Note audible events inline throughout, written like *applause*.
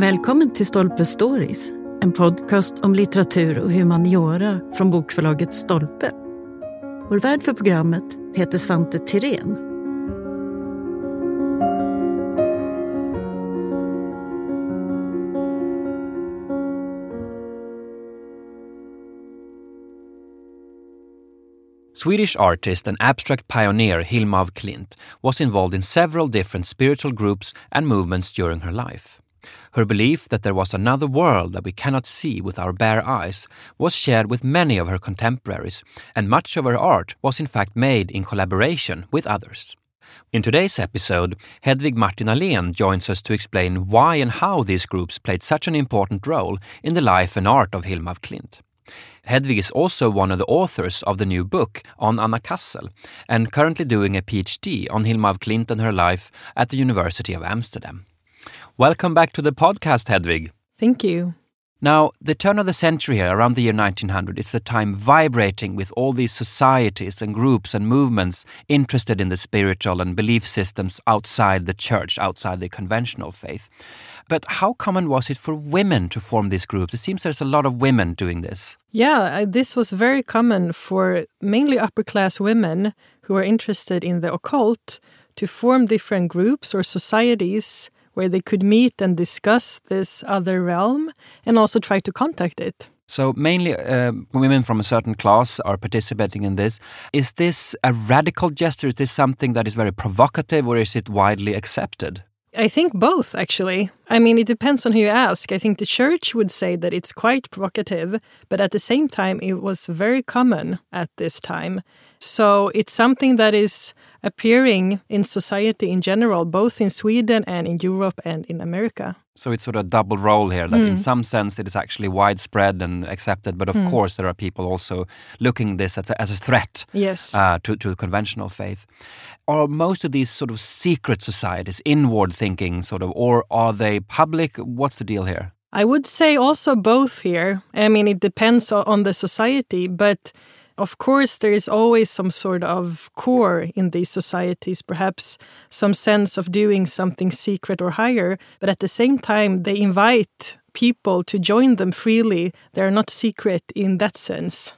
Välkommen till Stolpe Stories, en podcast om litteratur och humaniora från bokförlaget Stolpe. Vår värd för programmet heter Svante Tirén. Swedish artist and abstract pioneer Hilma af Klint was involved in several different spiritual groups and movements during her life. Her belief that there was another world that we cannot see with our bare eyes was shared with many of her contemporaries, and much of her art was in fact made in collaboration with others. In today's episode, Hedvig Martin joins us to explain why and how these groups played such an important role in the life and art of Hilma af Klint. Hedvig is also one of the authors of the new book on Anna Kassel and currently doing a PhD on Hilma af Klint and her life at the University of Amsterdam. Welcome back to the podcast, Hedvig. Thank you. Now, the turn of the century here, around the year 1900, is a time vibrating with all these societies and groups and movements interested in the spiritual and belief systems outside the church, outside the conventional faith. But how common was it for women to form these groups? It seems there's a lot of women doing this. Yeah, uh, this was very common for mainly upper class women who were interested in the occult to form different groups or societies where they could meet and discuss this other realm and also try to contact it. So, mainly uh, women from a certain class are participating in this. Is this a radical gesture? Is this something that is very provocative or is it widely accepted? I think both, actually. I mean, it depends on who you ask. I think the church would say that it's quite provocative, but at the same time, it was very common at this time. So it's something that is appearing in society in general, both in Sweden and in Europe and in America. So it's sort of a double role here that mm. in some sense it is actually widespread and accepted, but of mm. course there are people also looking this as a, as a threat yes. uh, to, to conventional faith. Are most of these sort of secret societies inward thinking, sort of, or are they public? What's the deal here? I would say also both here. I mean, it depends on the society, but of course, there is always some sort of core in these societies, perhaps some sense of doing something secret or higher, but at the same time, they invite people to join them freely. They're not secret in that sense.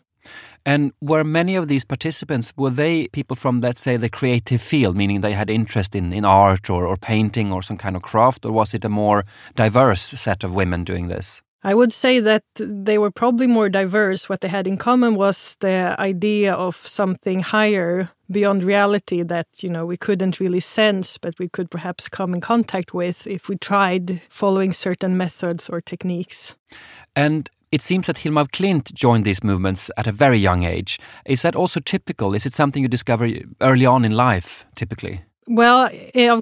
And were many of these participants, were they people from, let's say, the creative field, meaning they had interest in, in art or, or painting or some kind of craft, or was it a more diverse set of women doing this? I would say that they were probably more diverse. What they had in common was the idea of something higher beyond reality that, you know, we couldn't really sense, but we could perhaps come in contact with if we tried following certain methods or techniques. And it seems that Hilma Klint joined these movements at a very young age. Is that also typical? Is it something you discover early on in life, typically? Well,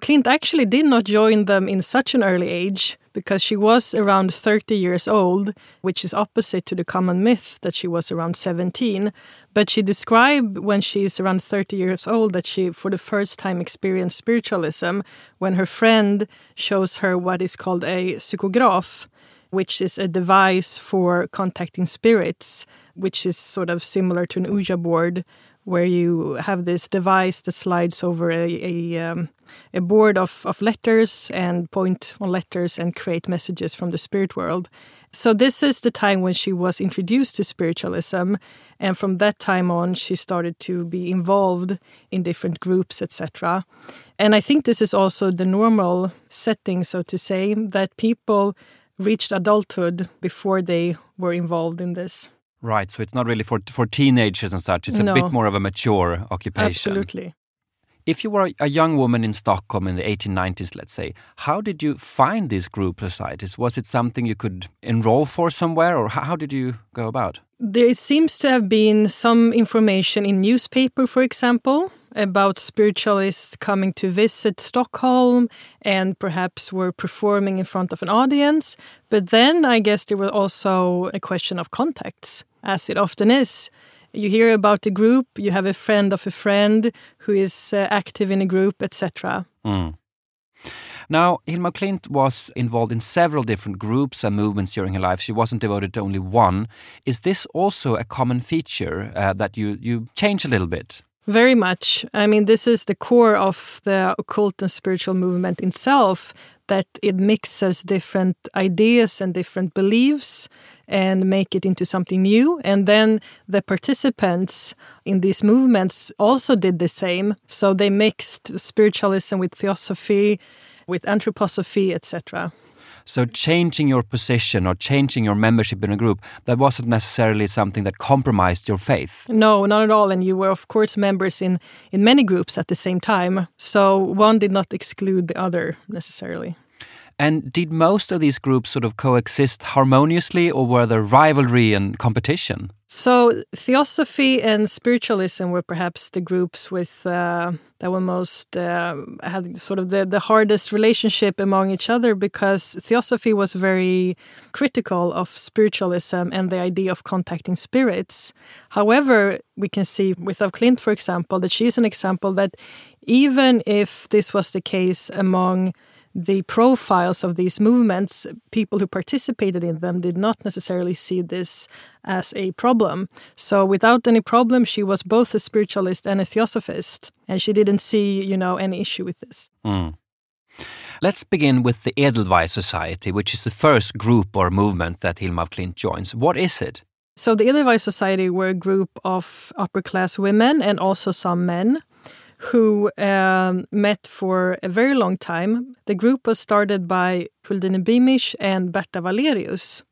Klint actually did not join them in such an early age because she was around 30 years old, which is opposite to the common myth that she was around 17. But she described when she's around 30 years old that she, for the first time, experienced spiritualism when her friend shows her what is called a psychograph, which is a device for contacting spirits, which is sort of similar to an Ouija board where you have this device that slides over a a, um, a board of, of letters and point on letters and create messages from the spirit world. So this is the time when she was introduced to spiritualism, and from that time on, she started to be involved in different groups, etc. And I think this is also the normal setting, so to say, that people reached adulthood before they were involved in this. Right, so it's not really for for teenagers and such. It's a no. bit more of a mature occupation. Absolutely. If you were a young woman in Stockholm in the 1890s, let's say, how did you find these group societies? Was it something you could enroll for somewhere, or how did you go about? There seems to have been some information in newspaper, for example, about spiritualists coming to visit Stockholm and perhaps were performing in front of an audience. But then I guess there was also a question of contacts, as it often is. You hear about a group, you have a friend of a friend who is uh, active in a group, etc. Mm. Now, Hilma Klint was involved in several different groups and movements during her life. She wasn't devoted to only one. Is this also a common feature uh, that you, you change a little bit? Very much. I mean, this is the core of the occult and spiritual movement itself that it mixes different ideas and different beliefs and make it into something new. And then the participants in these movements also did the same. So they mixed spiritualism with theosophy, with anthroposophy, etc. So changing your position or changing your membership in a group, that wasn't necessarily something that compromised your faith. No, not at all. And you were, of course, members in, in many groups at the same time. So one did not exclude the other necessarily. And did most of these groups sort of coexist harmoniously, or were there rivalry and competition? So, Theosophy and Spiritualism were perhaps the groups with uh, that were most uh, had sort of the, the hardest relationship among each other because Theosophy was very critical of spiritualism and the idea of contacting spirits. However, we can see with af Klint, for example, that she's an example that even if this was the case among the profiles of these movements, people who participated in them did not necessarily see this as a problem. So, without any problem, she was both a spiritualist and a theosophist, and she didn't see, you know, any issue with this. Mm. Let's begin with the Edelweiss Society, which is the first group or movement that Hilma Klint joins. What is it? So, the Edelweiss Society were a group of upper class women and also some men who um, met for a very long time. The group was started by Huldine Beamish and Bertha Valerius.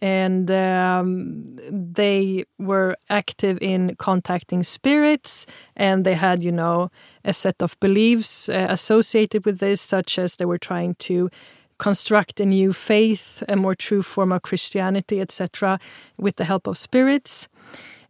And um, they were active in contacting spirits, and they had, you know, a set of beliefs uh, associated with this, such as they were trying to construct a new faith, a more true form of Christianity, etc., with the help of spirits.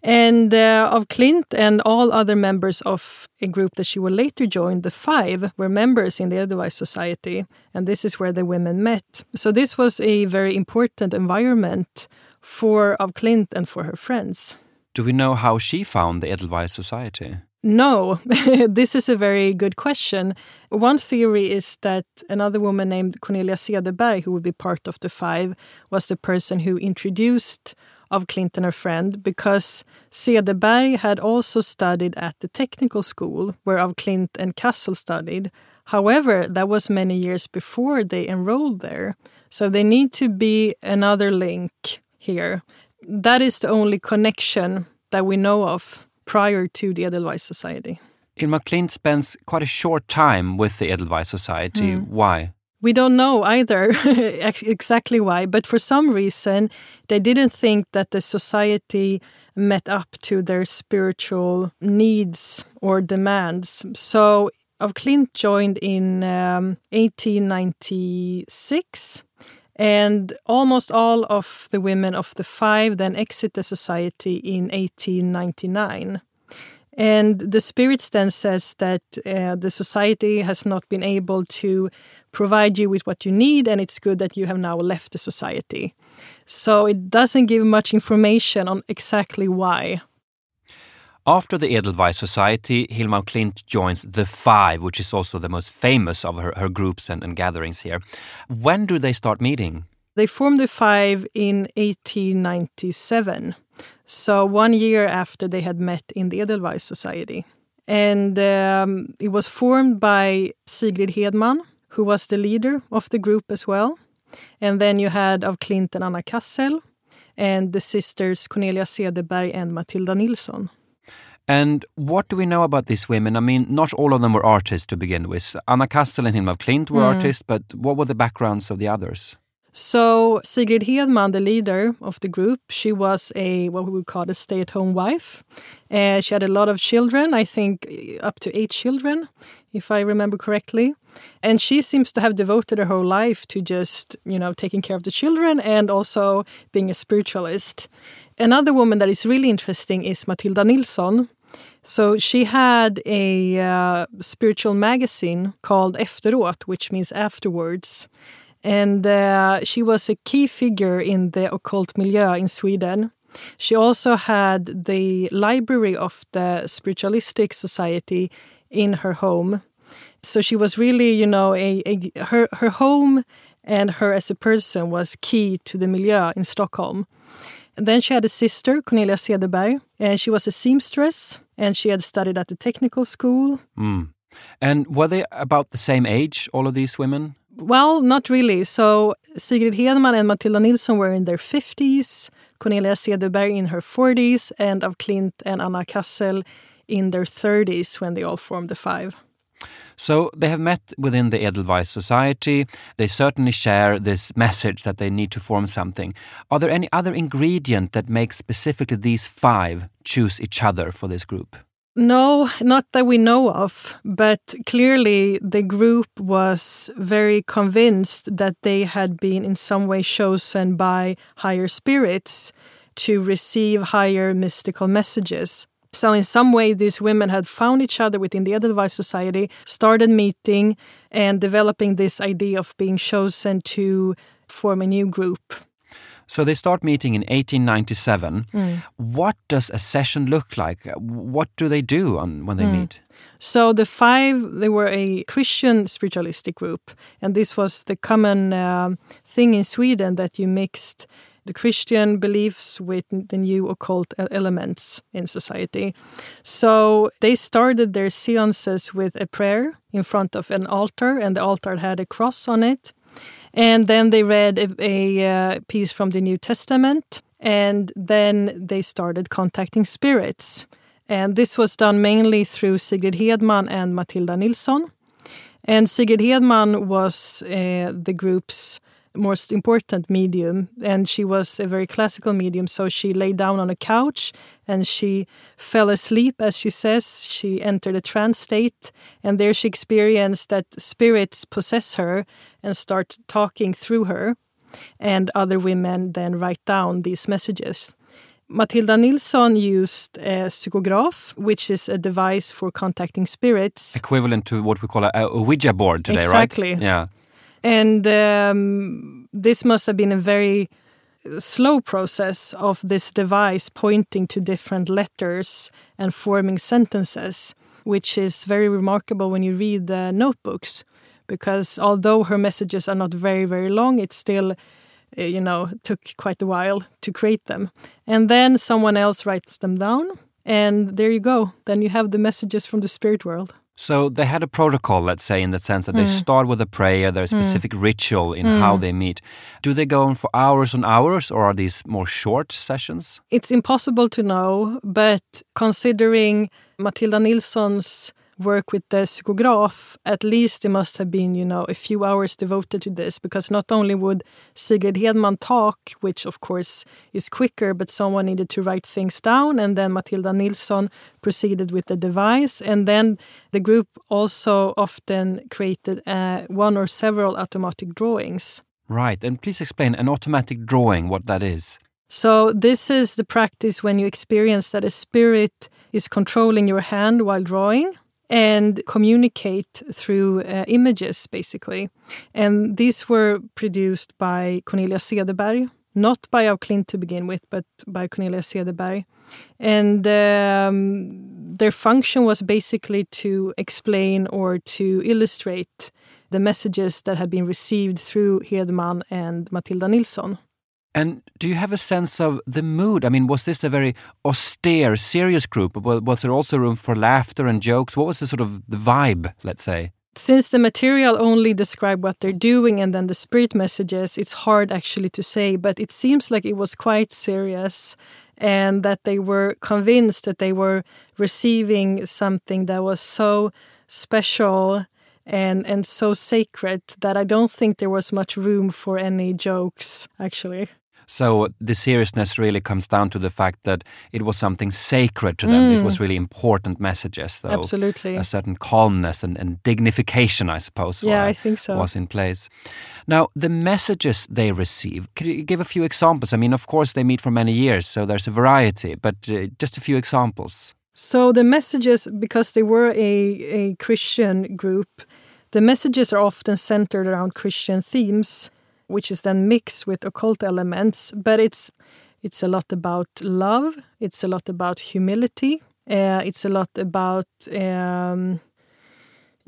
And uh, af Klint and all other members of a group that she would later join, the Five, were members in the Edelweiss Society. And this is where the women met. So this was a very important environment for af Klint and for her friends. Do we know how she found the Edelweiss Society? No, *laughs* this is a very good question. One theory is that another woman named Cornelia Cederberg, who would be part of the five, was the person who introduced af Klint and her friend because Cederberg had also studied at the technical school where af Klint and Kassel studied. However, that was many years before they enrolled there. So they need to be another link here. That is the only connection that we know of prior to the Edelweiss Society. Hilma Klint spends quite a short time with the Edelweiss Society. Mm. Why? We don't know either *laughs* exactly why, but for some reason, they didn't think that the society met up to their spiritual needs or demands. So, af Klint joined in um, 1896, and almost all of the women of the five then exit the society in 1899. And the spirits then says that uh, the society has not been able to provide you with what you need, and it's good that you have now left the society. So it doesn't give much information on exactly why. After the Edelweiss Society, Hilma Klint joins the Five, which is also the most famous of her, her groups and, and gatherings here. When do they start meeting? They formed the Five in 1897, so one year after they had met in the Edelweiss Society. And um, it was formed by Sigrid Hedman, who was the leader of the group as well. And then you had af Klint and Anna Kassel, and the sisters Cornelia Cederberg and Matilda Nilsson. And what do we know about these women? I mean, not all of them were artists to begin with. Anna Kassel and Hilma Klint were mm. artists, but what were the backgrounds of the others? So Sigrid Hedman, the leader of the group, she was a what we would call a stay-at-home wife. Uh, she had a lot of children, I think up to eight children, if I remember correctly. And she seems to have devoted her whole life to just, you know, taking care of the children and also being a spiritualist. Another woman that is really interesting is Matilda Nilsson. So she had a uh, spiritual magazine called Efteråt, which means afterwards. And uh, she was a key figure in the occult milieu in Sweden. She also had the library of the Spiritualistic Society in her home. So she was really, you know, a, a her her home and her as a person was key to the milieu in Stockholm. And then she had a sister, Cornelia Cederberg, and she was a seamstress and she had studied at the technical school. Mm. And were they about the same age, all of these women? Well, not really. So Sigrid Hedman and Matilda Nilsson were in their 50s, Cornelia Cederberg in her 40s, and af Klint and Anna Kassel in their 30s when they all formed the five. So they have met within the Edelweiss Society. They certainly share this message that they need to form something. Are there any other ingredient that makes specifically these five choose each other for this group? No, not that we know of, but clearly the group was very convinced that they had been in some way chosen by higher spirits to receive higher mystical messages. So, in some way, these women had found each other within the Edelweiss Society, started meeting, and developing this idea of being chosen to form a new group. So they start meeting in 1897. Mm. What does a session look like? What do they do on, when they mm. meet? So the five, they were a Christian spiritualistic group, and this was the common uh, thing in Sweden that you mixed the Christian beliefs with the new occult elements in society. So they started their seances with a prayer in front of an altar, and the altar had a cross on it. And then they read a, a uh, piece from the New Testament, and then they started contacting spirits. And this was done mainly through Sigrid Hedman and Matilda Nilsson. And Sigrid Hedman was uh, the group's most important medium and she was a very classical medium so she lay down on a couch and she fell asleep as she says she entered a trance state and there she experienced that spirits possess her and start talking through her and other women then write down these messages Matilda Nilsson used a psychograph, which is a device for contacting spirits. Equivalent to what we call a, a Ouija board today, exactly. right? Yeah. And um, this must have been a very slow process of this device pointing to different letters and forming sentences, which is very remarkable when you read the notebooks. Because although her messages are not very, very long, it still, uh, you know, took quite a while to create them. And then someone else writes them down, and there you go. Then you have the messages from the spirit world. So they had a protocol, let's say, in the sense that mm. they start with a prayer, there's a mm. specific mm. ritual in mm. how they meet. Do they go on for hours and hours, or are these more short sessions? It's impossible to know, but considering Matilda Nilsson's work with the psychograph, at least it must have been, you know, a few hours devoted to this because not only would Sigrid Hedman talk, which of course is quicker, but someone needed to write things down, and then Matilda Nilsson proceeded with the device, and then the group also often created uh, one or several automatic drawings. Right, and please explain an automatic drawing, what that is. So, this is the practice when you experience that a spirit is controlling your hand while drawing and communicate through uh, images, basically. And these were produced by Cornelia Cederberg, not by af Klint to begin with, but by Cornelia Cederberg. And um, their function was basically to explain or to illustrate the messages that had been received through Hedman and Matilda Nilsson. And do you have a sense of the mood? I mean, was this a very austere, serious group? Was there also room for laughter and jokes? What was the sort of the vibe, let's say? Since the material only describe what they're doing and then the spirit messages, it's hard actually to say, but it seems like it was quite serious and that they were convinced that they were receiving something that was so special and and so sacred that I don't think there was much room for any jokes actually. So the seriousness really comes down to the fact that it was something sacred to them. Mm. It was really important messages. So Absolutely. A certain calmness and, and dignification, I suppose. Yeah, I think so. Was in place. Now, the messages they receive, could you give a few examples? I mean, of course, they meet for many years, so there's a variety, but uh, just a few examples. So the messages, because they were a, a Christian group, the messages are often centered around Christian themes which is then mixed with occult elements. But it's it's a lot about love. It's a lot about humility. Uh, it's a lot about um,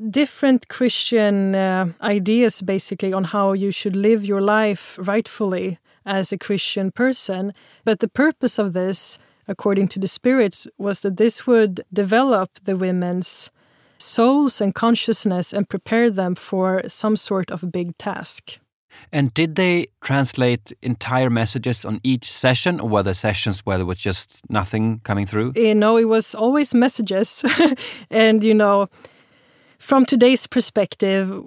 different Christian uh, ideas, basically, on how you should live your life rightfully as a Christian person. But the purpose of this according to the spirits, was that this would develop the women's souls and consciousness and prepare them for some sort of big task. And did they translate entire messages on each session, or were there sessions where there was just nothing coming through? Eh, you know, it was always messages. *laughs* and, you know, from today's perspective,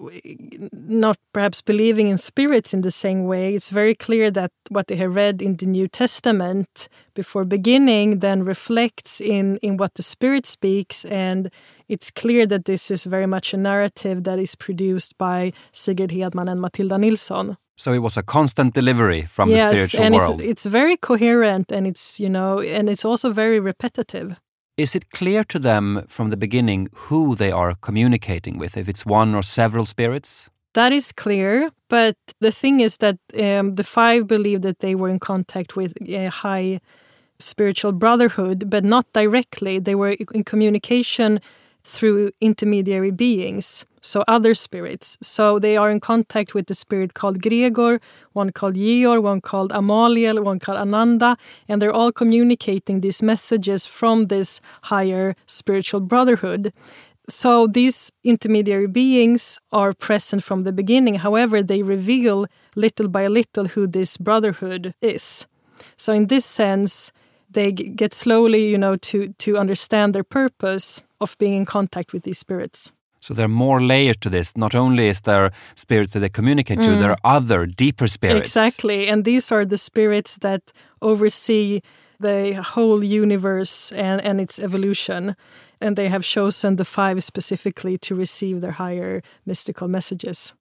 not perhaps believing in spirits in the same way, it's very clear that what they have read in the New Testament before beginning then reflects in, in what the Spirit speaks. And it's clear that this is very much a narrative that is produced by Sigrid Hedman and Matilda Nilsson. So it was a constant delivery from yes, the spiritual and world. It's, it's very coherent and it's, you know, and it's also very repetitive. Is it clear to them from the beginning who they are communicating with, if it's one or several spirits? That is clear, but the thing is that um, the five believed that they were in contact with a high spiritual brotherhood, but not directly. They were in communication through intermediary beings, so other spirits. So they are in contact with the spirit called Gregor, one called Georg, one called Amaliel, one called Ananda, and they're all communicating these messages from this higher spiritual brotherhood. So these intermediary beings are present from the beginning. However, they reveal little by little who this brotherhood is. So in this sense, they get slowly, you know, to to understand their purpose of being in contact with these spirits. So there are more layers to this. Not only is there spirits that they communicate to, there mm. are other deeper spirits. Exactly. And these are the spirits that oversee the whole universe and, and its evolution. And they have chosen the five specifically to receive their higher mystical messages.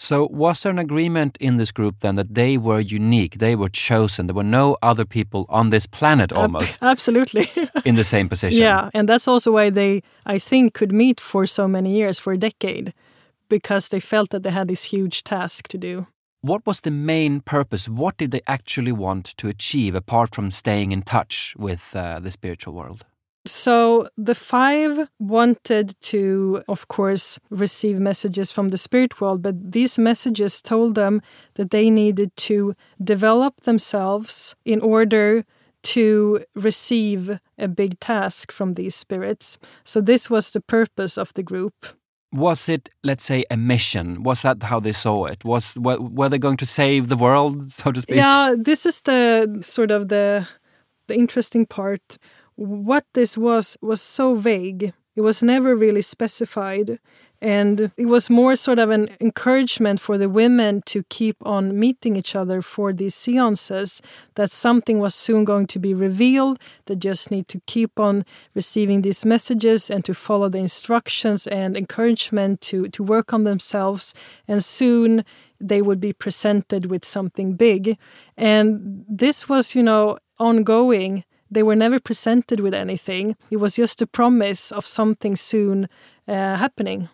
So was there an agreement in this group then that they were unique, they were chosen, there were no other people on this planet almost *laughs* Absolutely. in the same position? Yeah, and that's also why they, I think, could meet for so many years, for a decade, because they felt that they had this huge task to do. What was the main purpose? What did they actually want to achieve apart from staying in touch with uh, the spiritual world? So the five wanted to, of course, receive messages from the spirit world, but these messages told them that they needed to develop themselves in order to receive a big task from these spirits. So this was the purpose of the group. Was it, let's say, a mission? Was that how they saw it? Was were, they going to save the world, so to speak? Yeah, this is the sort of the the interesting part what this was was so vague. It was never really specified. And it was more sort of an encouragement for the women to keep on meeting each other for these seances, that something was soon going to be revealed. They just need to keep on receiving these messages and to follow the instructions and encouragement to, to work on themselves. And soon they would be presented with something big. And this was, you know, ongoing they were never presented with anything. It was just a promise of something soon uh, happening.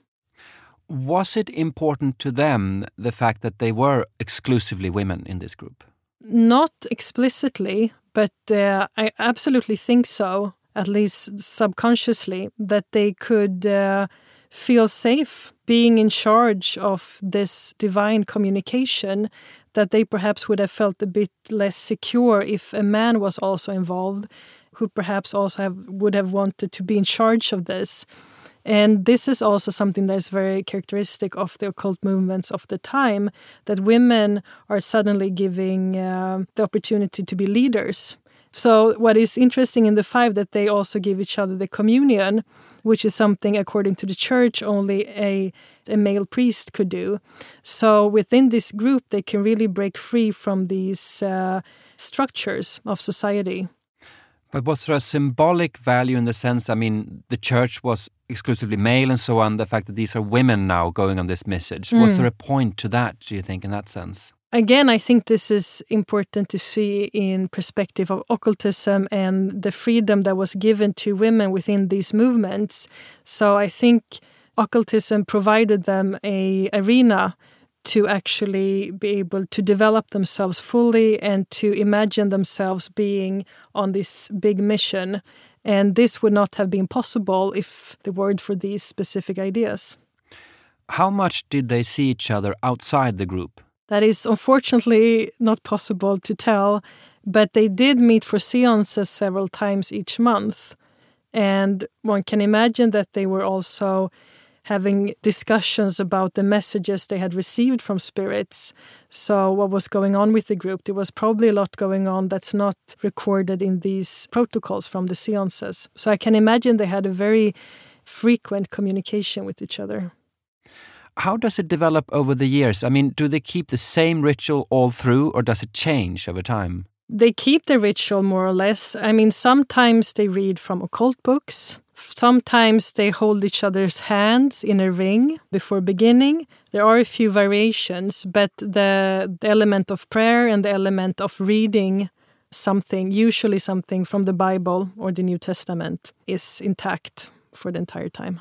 Was it important to them the fact that they were exclusively women in this group? Not explicitly, but uh, I absolutely think so, at least subconsciously, that they could uh, feel safe being in charge of this divine communication that they perhaps would have felt a bit less secure if a man was also involved, who perhaps also have, would have wanted to be in charge of this. And this is also something that is very characteristic of the occult movements of the time that women are suddenly giving uh, the opportunity to be leaders. So, what is interesting in the five that they also give each other the communion, which is something, according to the church, only a, a male priest could do. So, within this group, they can really break free from these uh, structures of society. But was there a symbolic value in the sense, I mean, the church was exclusively male and so on, the fact that these are women now going on this message? Mm. Was hmm. there a point to that, do you think, in that sense? Again, I think this is important to see in perspective of occultism and the freedom that was given to women within these movements. So I think occultism provided them a arena to actually be able to develop themselves fully and to imagine themselves being on this big mission. And this would not have been possible if there weren't for these specific ideas. How much did they see each other outside the group? That is unfortunately not possible to tell. But they did meet for seances several times each month. And one can imagine that they were also having discussions about the messages they had received from spirits. So, what was going on with the group? There was probably a lot going on that's not recorded in these protocols from the seances. So, I can imagine they had a very frequent communication with each other. How does it develop over the years? I mean, do they keep the same ritual all through, or does it change over time? They keep the ritual more or less. I mean, sometimes they read from occult books. Sometimes they hold each other's hands in a ring before beginning. There are a few variations, but the, the element of prayer and the element of reading something, usually something from the Bible or the New Testament, is intact for the entire time.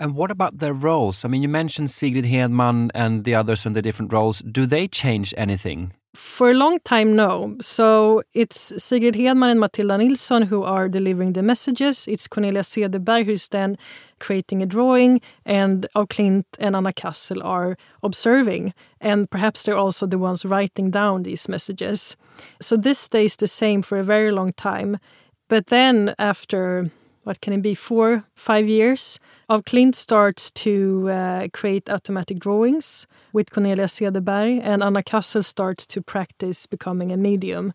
And what about their roles? I mean, you mentioned Sigrid Hedman and the others and the different roles. Do they change anything? For a long time, no. So it's Sigrid Hedman and Matilda Nilsson who are delivering the messages. It's Cornelia Cederberg who's then creating a drawing, and af Klint and Anna Kassel are observing. And perhaps they're also the ones writing down these messages. So this stays the same for a very long time. But then, after what can it be, four, five years, af Klint starts to uh, create automatic drawings with Cornelia Cederberg, and Anna Kassel starts to practice becoming a medium.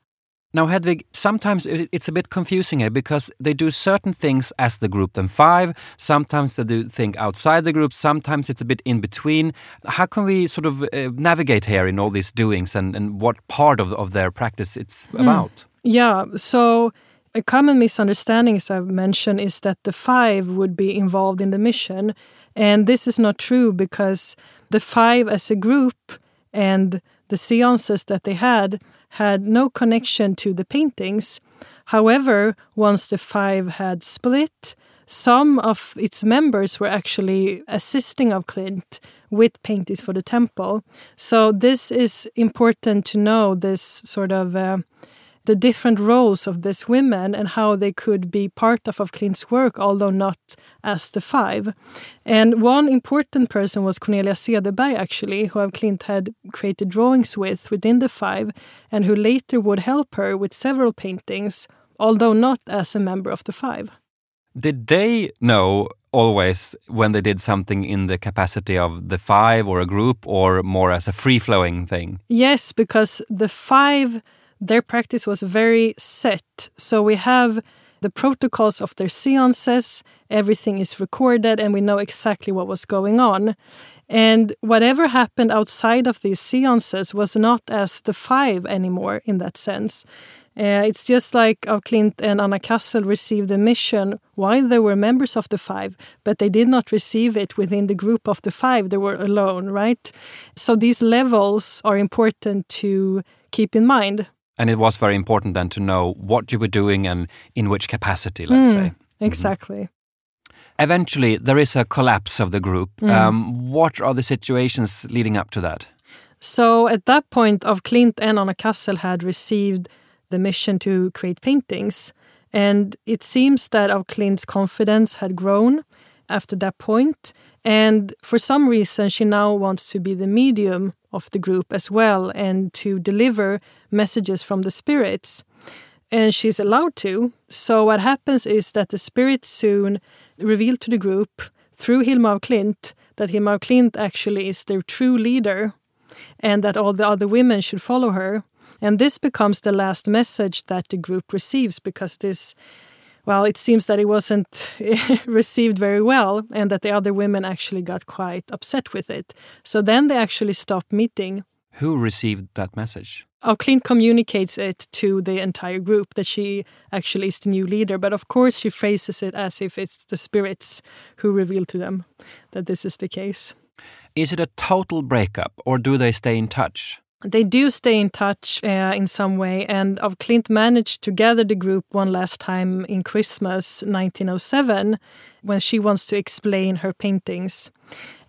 Now, Hedvig, sometimes it's a bit confusing here because they do certain things as the group then five, sometimes they do think outside the group, sometimes it's a bit in between. How can we sort of uh, navigate here in all these doings and, and what part of, of their practice it's mm. about? Yeah, so a common misunderstanding, as I've mentioned, is that the five would be involved in the mission. And this is not true because the five as a group and the seances that they had had no connection to the paintings. However, once the five had split, some of its members were actually assisting af Klint with paintings for the temple. So this is important to know this sort of uh, the different roles of these women and how they could be part of, af Klint's work, although not as the five. And one important person was Cornelia Cederberg, actually, who af Klint had created drawings with within the five, and who later would help her with several paintings, although not as a member of the five. Did they know always when they did something in the capacity of the five or a group or more as a free flowing thing? Yes, because the five their practice was very set. So we have the protocols of their seances, everything is recorded, and we know exactly what was going on. And whatever happened outside of these seances was not as the five anymore in that sense. Uh, it's just like af Klint and Anna Kassel received a mission while they were members of the five, but they did not receive it within the group of the five. They were alone, right? So these levels are important to keep in mind. And it was very important then to know what you were doing and in which capacity, let's mm, say. Mm-hmm. Exactly. Mm -hmm. Eventually, there is a collapse of the group. Mm. Um, what are the situations leading up to that? So, at that point, af Klint and Anna Kassel had received the mission to create paintings. And it seems that af Klint's confidence had grown after that point. And for some reason, she now wants to be the medium of the group as well and to deliver messages from the spirits. And she's allowed to. So, what happens is that the spirits soon reveal to the group through Hilma af Klint that Hilma af Klint actually is their true leader and that all the other women should follow her. And this becomes the last message that the group receives because this well, it seems that it wasn't *laughs* received very well and that the other women actually got quite upset with it. So then they actually stopped meeting. Who received that message? Oh, Klint communicates it to the entire group that she actually is the new leader. But of course, she phrases it as if it's the spirits who reveal to them that this is the case. Is it a total breakup or do they stay in touch? They do stay in touch uh, in some way, and af Klint managed to gather the group one last time in Christmas 1907 when she wants to explain her paintings.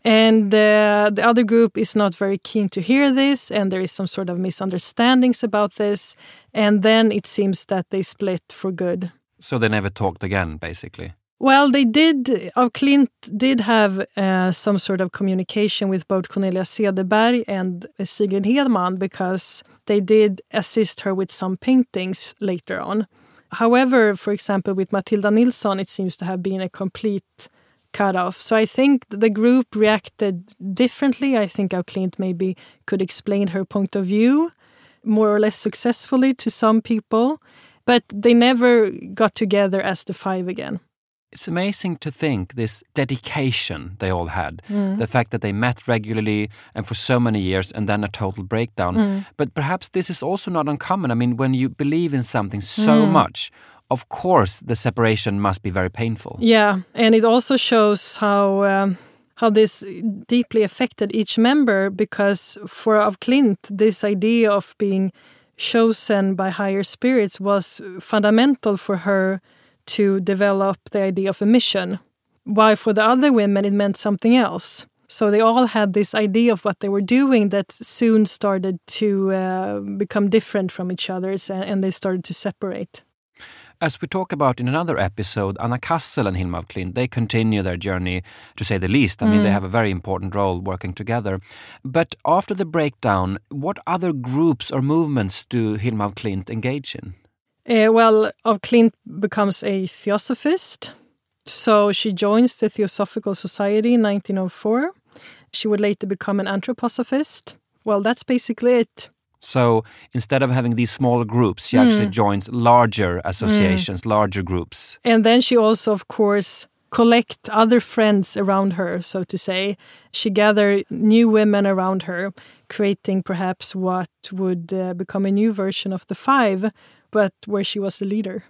And uh, the other group is not very keen to hear this, and there is some sort of misunderstandings about this. And then it seems that they split for good. So they never talked again, basically. Well, they did. Af Klint did have uh, some sort of communication with both Cornelia Cederberg and Sigrid Hedman because they did assist her with some paintings later on. However, for example, with Matilda Nilsson, it seems to have been a complete cut off. So I think the group reacted differently. I think af Klint maybe could explain her point of view more or less successfully to some people, but they never got together as the five again. It's amazing to think this dedication they all had, mm. the fact that they met regularly and for so many years and then a total breakdown. Mm. But perhaps this is also not uncommon. I mean, when you believe in something so mm. much, of course the separation must be very painful. Yeah, and it also shows how. Um, how this deeply affected each member because for af Klint, this idea of being chosen by higher spirits was fundamental for her to develop the idea of a mission. While for the other women, it meant something else. So they all had this idea of what they were doing that soon started to uh, become different from each other's and they started to separate. As we talk about in another episode, Anna Kassel and Hilma Klint, they continue their journey, to say the least. I mean, they mm. have a very important role working together. But after the breakdown, what other groups or movements do Hilma Klint engage in? Uh, well, af Klint becomes a theosophist. So she joins the Theosophical Society in 1904. She would later become an anthroposophist. Well, that's basically it. So instead of having these smaller groups, she mm. actually joins larger associations, mm. larger groups. And then she also, of course, collect other friends around her, so to say. She gathered new women around her, creating perhaps what would uh, become a new version of the Five, but where she was the leader.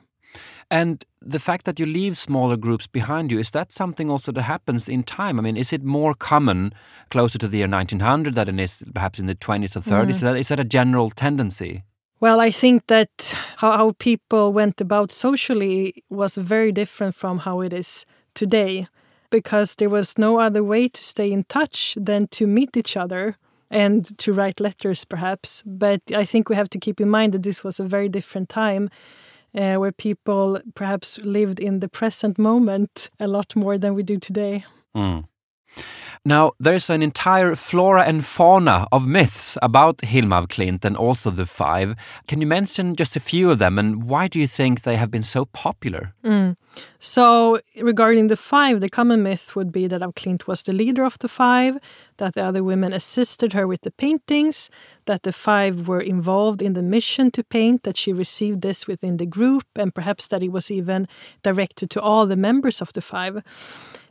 And the fact that you leave smaller groups behind you, is that something also that happens in time? I mean, is it more common closer to the year 1900 than it is perhaps in the 20s or 30s? Mm. Is, that, is that a general tendency? Well, I think that how, how people went about socially was very different from how it is today because there was no other way to stay in touch than to meet each other and to write letters, perhaps. But I think we have to keep in mind that this was a very different time. Uh, where people perhaps lived in the present moment a lot more than we do today. Mm. Now, there's an entire flora and fauna of myths about Hilma af Klint and also the Five. Can you mention just a few of them and why do you think they have been so popular? Mm. So, regarding the Five, the common myth would be that af Klint was the leader of the Five, that the other women assisted her with the paintings, that the Five were involved in the mission to paint, that she received this within the group, and perhaps that it was even directed to all the members of the Five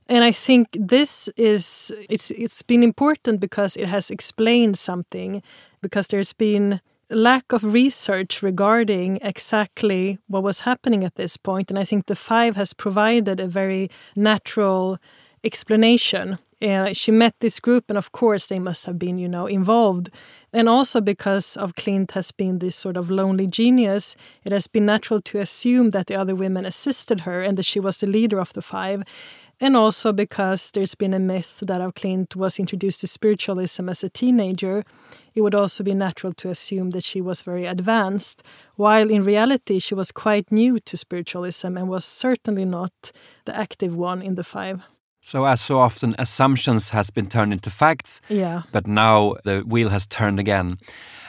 and I think this is it's it's been important because it has explained something because there's been lack of research regarding exactly what was happening at this point. And I think the 5 has provided a very natural explanation. Uh, she met this group and of course they must have been you know involved. And also because af Klint has been this sort of lonely genius it has been natural to assume that the other women assisted her and that she was the leader of the five and also because there's been a myth that af Klint was introduced to spiritualism as a teenager, it would also be natural to assume that she was very advanced, while in reality she was quite new to spiritualism and was certainly not the active one in the five. So, as so often, assumptions has been turned into facts. Yeah. But now the wheel has turned again.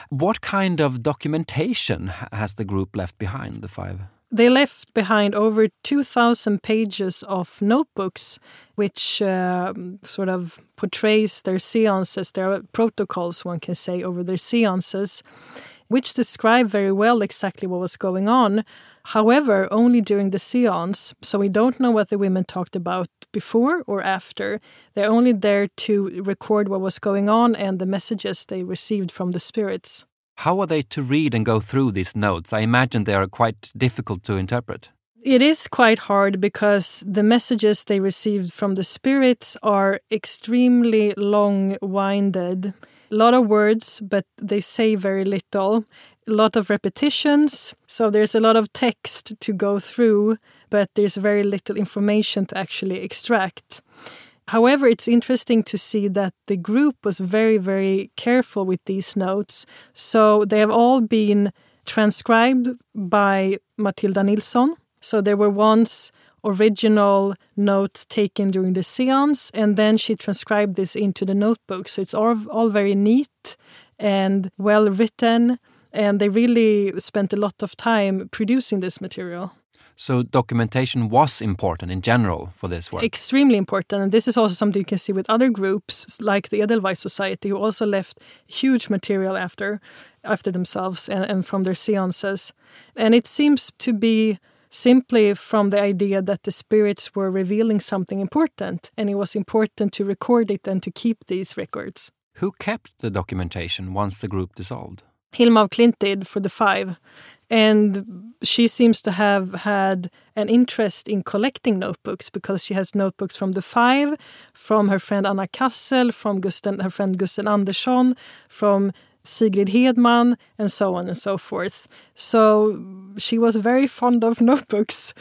What kind of documentation has the group left behind, the five? They left behind over 2,000 pages of notebooks, which uh, sort of portrays their seances, their protocols, one can say, over their seances, which describe very well exactly what was going on. However, only during the seance, so we don't know what the women talked about before or after. They're only there to record what was going on and the messages they received from the spirits. How are they to read and go through these notes? I imagine they are quite difficult to interpret. It is quite hard because the messages they received from the spirits are extremely long winded. A lot of words, but they say very little. A lot of repetitions. So there's a lot of text to go through, but there's very little information to actually extract. However, it's interesting to see that the group was very, very careful with these notes. So they have all been transcribed by Matilda Nilsson. So there were once original notes taken during the seance, and then she transcribed this into the notebook. So it's all, all very neat and well written, and they really spent a lot of time producing this material. So documentation was important in general for this work. Extremely important, and this is also something you can see with other groups like the Edelweiss Society, who also left huge material after after themselves and, and from their seances. And it seems to be simply from the idea that the spirits were revealing something important, and it was important to record it and to keep these records. Who kept the documentation once the group dissolved? Hilma af Klint did for the five, and she seems to have had an interest in collecting notebooks because she has notebooks from the five, from her friend Anna Cassel, from Gusten, her friend Gusten Andersson, from Sigrid Hedman, and so on and so forth. So she was very fond of *laughs* notebooks.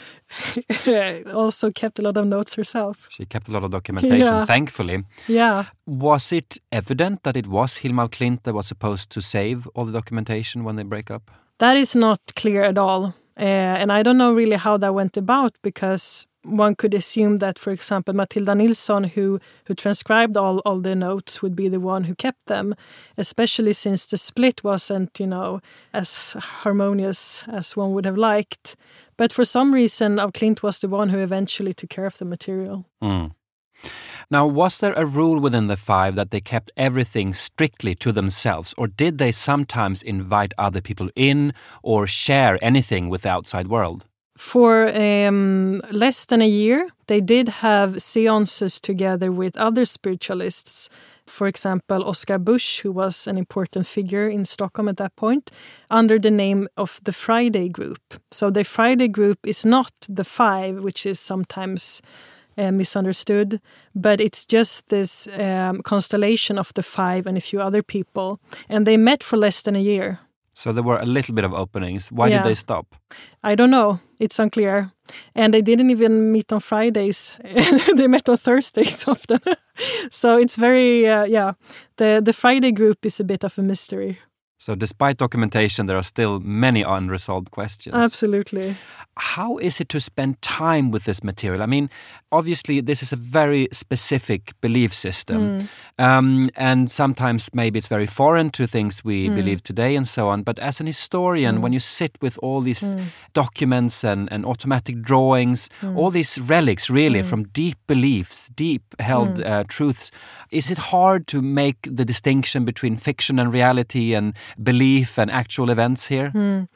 *laughs* also kept a lot of notes herself. She kept a lot of documentation, yeah. thankfully. Yeah. Was it evident that it was Hilma Klint that was supposed to save all the documentation when they break up? That is not clear at all. Uh, and I don't know really how that went about because one could assume that, for example, Matilda Nilsson, who who transcribed all, all the notes, would be the one who kept them, especially since the split wasn't, you know, as harmonious as one would have liked. But for some reason, af Klint was the one who eventually took care of the material. Mm. Now, was there a rule within the five that they kept everything strictly to themselves, or did they sometimes invite other people in or share anything with the outside world? For um, less than a year, they did have seances together with other spiritualists. For example, Oscar Busch, who was an important figure in Stockholm at that point, under the name of the Friday Group. So the Friday Group is not the five, which is sometimes uh, misunderstood, but it's just this um, constellation of the five and a few other people. And they met for less than a year. So there were a little bit of openings. Why yeah. did they stop? I don't know. It's unclear. And they didn't even meet on Fridays. *laughs* they met on Thursdays *laughs* often. so it's very uh, yeah. The the Friday group is a bit of a mystery. So, despite documentation, there are still many unresolved questions. Absolutely. How is it to spend time with this material? I mean, obviously, this is a very specific belief system. Mm. Um, and sometimes maybe it's very foreign to things we mm. believe today and so on. But as an historian, mm. when you sit with all these hmm. documents and, and automatic drawings, hmm. all these relics really hmm. from deep beliefs, deep held uh, truths, is it hard to make the distinction between fiction and reality and belief and actual events here? Mm.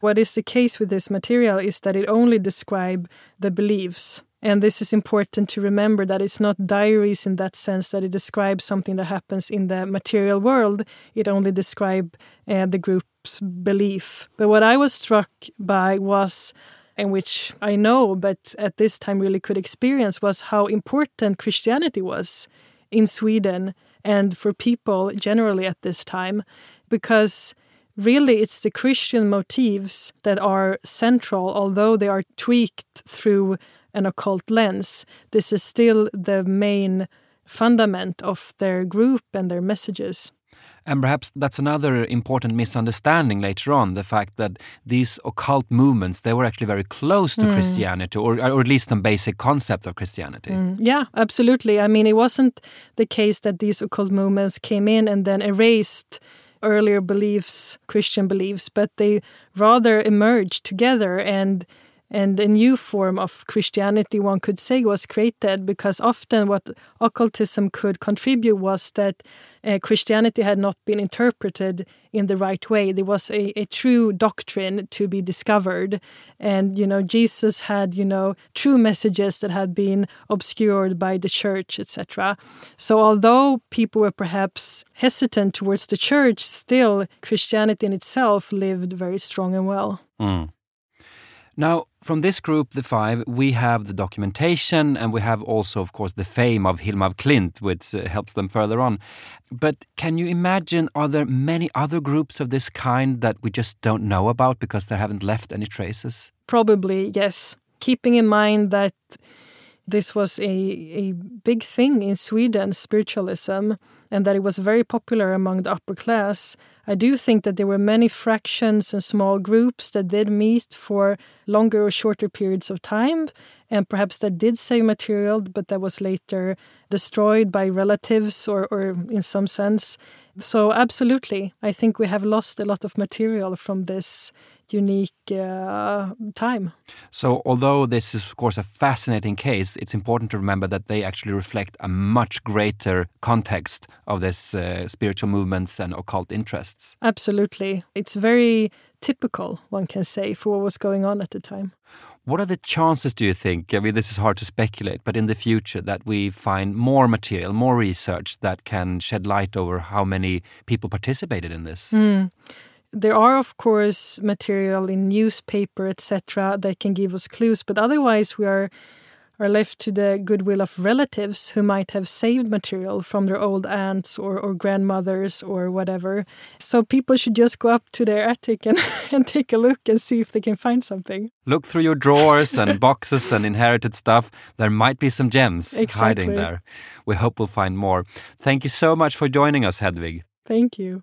What is the case with this material is that it only describe the beliefs. And this is important to remember that it's not diaries in that sense that it describes something that happens in the material world. It only describes uh, the group's belief. But what I was struck by was, and which I know, but at this time really could experience, was how important Christianity was in Sweden and for people generally at this time because really it's the Christian motifs that are central, although they are tweaked through an occult lens. This is still the main fundament of their group and their messages. And perhaps that's another important misunderstanding later on the fact that these occult movements they were actually very close to mm. Christianity or, or at least some basic concept of Christianity. Mm. Yeah, absolutely. I mean, it wasn't the case that these occult movements came in and then erased earlier beliefs, Christian beliefs, but they rather emerged together and and a new form of Christianity, one could say, was created because often what occultism could contribute was that uh, Christianity had not been interpreted in the right way. There was a, a true doctrine to be discovered. And, you know, Jesus had, you know, true messages that had been obscured by the church, etc. So, although people were perhaps hesitant towards the church, still Christianity in itself lived very strong and well. Mm. Now, from this group, the five, we have the documentation and we have also, of course, the fame of Hilma af Klint, which uh, helps them further on. But can you imagine, are there many other groups of this kind that we just don't know about because they haven't left any traces? Probably, yes. Keeping in mind that this was a, a big thing in Sweden, spiritualism. and that it was very popular among the upper class. I do think that there were many fractions and small groups that did meet for longer or shorter periods of time, and perhaps that did save material, but that was later destroyed by relatives or, or in some sense. So, absolutely, I think we have lost a lot of material from this unique uh, time. So, although this is, of course, a fascinating case, it's important to remember that they actually reflect a much greater context of this uh, spiritual movements and occult interests. Absolutely. It's very typical, one can say, for what was going on at the time. What are the chances, do you think? I mean, this is hard to speculate, but in the future, that we find more material, more research that can shed light over how many people participated in this? Mm there are of course material in newspaper etc that can give us clues but otherwise we are are left to the goodwill of relatives who might have saved material from their old aunts or, or grandmothers or whatever. So people should just go up to their attic and, *laughs* and take a look and see if they can find something. Look through your drawers and *laughs* boxes and inherited stuff. There might be some gems exactly. hiding there. We hope we'll find more. Thank you so much for joining us, Hedvig. Thank you.